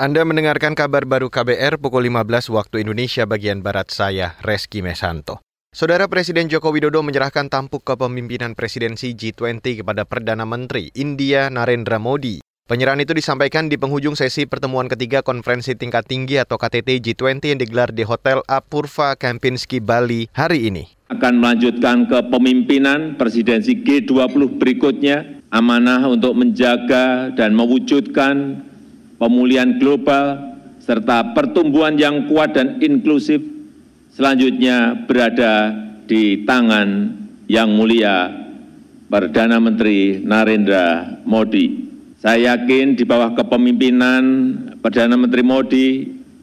Anda mendengarkan kabar baru KBR pukul 15 waktu Indonesia bagian Barat saya, Reski Mesanto. Saudara Presiden Joko Widodo menyerahkan tampuk kepemimpinan presidensi G20 kepada Perdana Menteri India Narendra Modi. Penyerahan itu disampaikan di penghujung sesi pertemuan ketiga konferensi tingkat tinggi atau KTT G20 yang digelar di Hotel Apurva Kempinski, Bali hari ini. Akan melanjutkan kepemimpinan presidensi G20 berikutnya, amanah untuk menjaga dan mewujudkan pemulihan global, serta pertumbuhan yang kuat dan inklusif selanjutnya berada di tangan yang mulia Perdana Menteri Narendra Modi. Saya yakin di bawah kepemimpinan Perdana Menteri Modi,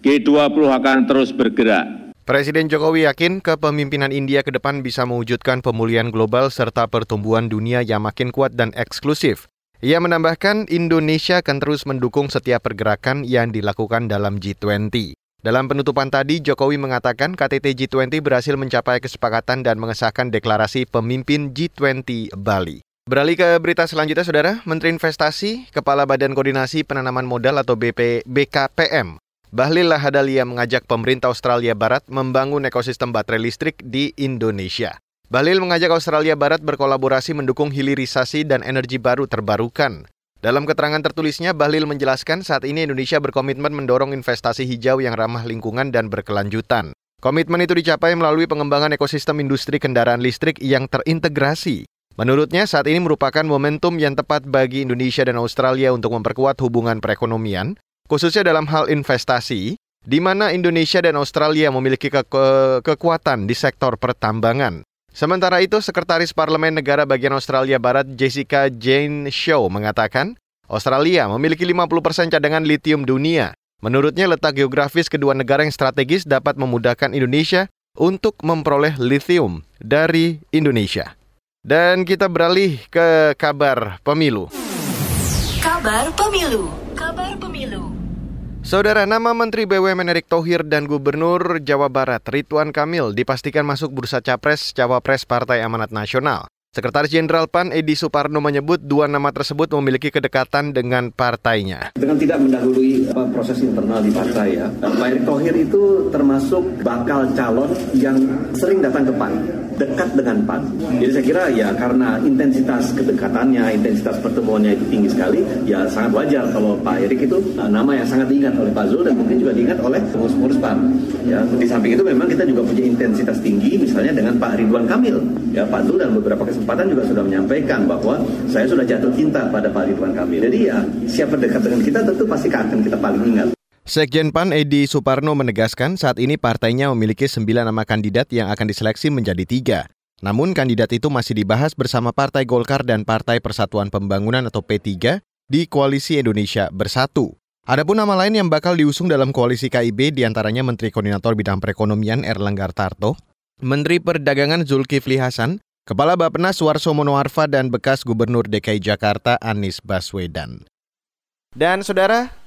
G20 akan terus bergerak Presiden Jokowi yakin kepemimpinan India ke depan bisa mewujudkan pemulihan global serta pertumbuhan dunia yang makin kuat dan eksklusif. Ia menambahkan Indonesia akan terus mendukung setiap pergerakan yang dilakukan dalam G20. Dalam penutupan tadi, Jokowi mengatakan KTT G20 berhasil mencapai kesepakatan dan mengesahkan deklarasi pemimpin G20 Bali. Beralih ke berita selanjutnya, Saudara. Menteri Investasi, Kepala Badan Koordinasi Penanaman Modal atau BP, BKPM, Bahlil Lahadalia mengajak pemerintah Australia Barat membangun ekosistem baterai listrik di Indonesia. Balil mengajak Australia Barat berkolaborasi mendukung hilirisasi dan energi baru terbarukan. Dalam keterangan tertulisnya, Bahlil menjelaskan saat ini Indonesia berkomitmen mendorong investasi hijau yang ramah lingkungan dan berkelanjutan. Komitmen itu dicapai melalui pengembangan ekosistem industri kendaraan listrik yang terintegrasi. Menurutnya, saat ini merupakan momentum yang tepat bagi Indonesia dan Australia untuk memperkuat hubungan perekonomian, khususnya dalam hal investasi, di mana Indonesia dan Australia memiliki ke ke kekuatan di sektor pertambangan. Sementara itu, Sekretaris Parlemen Negara Bagian Australia Barat Jessica Jane Shaw mengatakan, Australia memiliki 50% cadangan litium dunia. Menurutnya, letak geografis kedua negara yang strategis dapat memudahkan Indonesia untuk memperoleh lithium dari Indonesia. Dan kita beralih ke kabar pemilu. Kabar pemilu. Kabar pemilu. Saudara nama Menteri BUMN Erick Thohir dan Gubernur Jawa Barat Ridwan Kamil dipastikan masuk bursa capres Cawapres Partai Amanat Nasional. Sekretaris Jenderal PAN Edi Suparno menyebut dua nama tersebut memiliki kedekatan dengan partainya. Dengan tidak mendahului apa, proses internal di partai ya, Pak Erick Thohir itu termasuk bakal calon yang sering datang ke PAN dekat dengan PAN. Jadi saya kira ya karena intensitas kedekatannya, intensitas pertemuannya itu tinggi sekali, ya sangat wajar kalau Pak Erik itu uh, nama yang sangat diingat oleh Pak Zul dan mungkin juga diingat oleh pengurus-pengurus PAN. Ya, di samping itu memang kita juga punya intensitas tinggi misalnya dengan Pak Ridwan Kamil. Ya, Pak Zul dan beberapa kesempatan juga sudah menyampaikan bahwa saya sudah jatuh cinta pada Pak Ridwan Kamil. Jadi ya siapa dekat dengan kita tentu pasti akan kita paling ingat. Sekjen PAN Edi Suparno menegaskan saat ini partainya memiliki sembilan nama kandidat yang akan diseleksi menjadi tiga. Namun kandidat itu masih dibahas bersama Partai Golkar dan Partai Persatuan Pembangunan atau P3 di Koalisi Indonesia Bersatu. Adapun nama lain yang bakal diusung dalam koalisi KIB di antaranya Menteri Koordinator Bidang Perekonomian Erlangga Tarto, Menteri Perdagangan Zulkifli Hasan, Kepala Bappenas Warso Monoarfa dan bekas Gubernur DKI Jakarta Anies Baswedan. Dan saudara,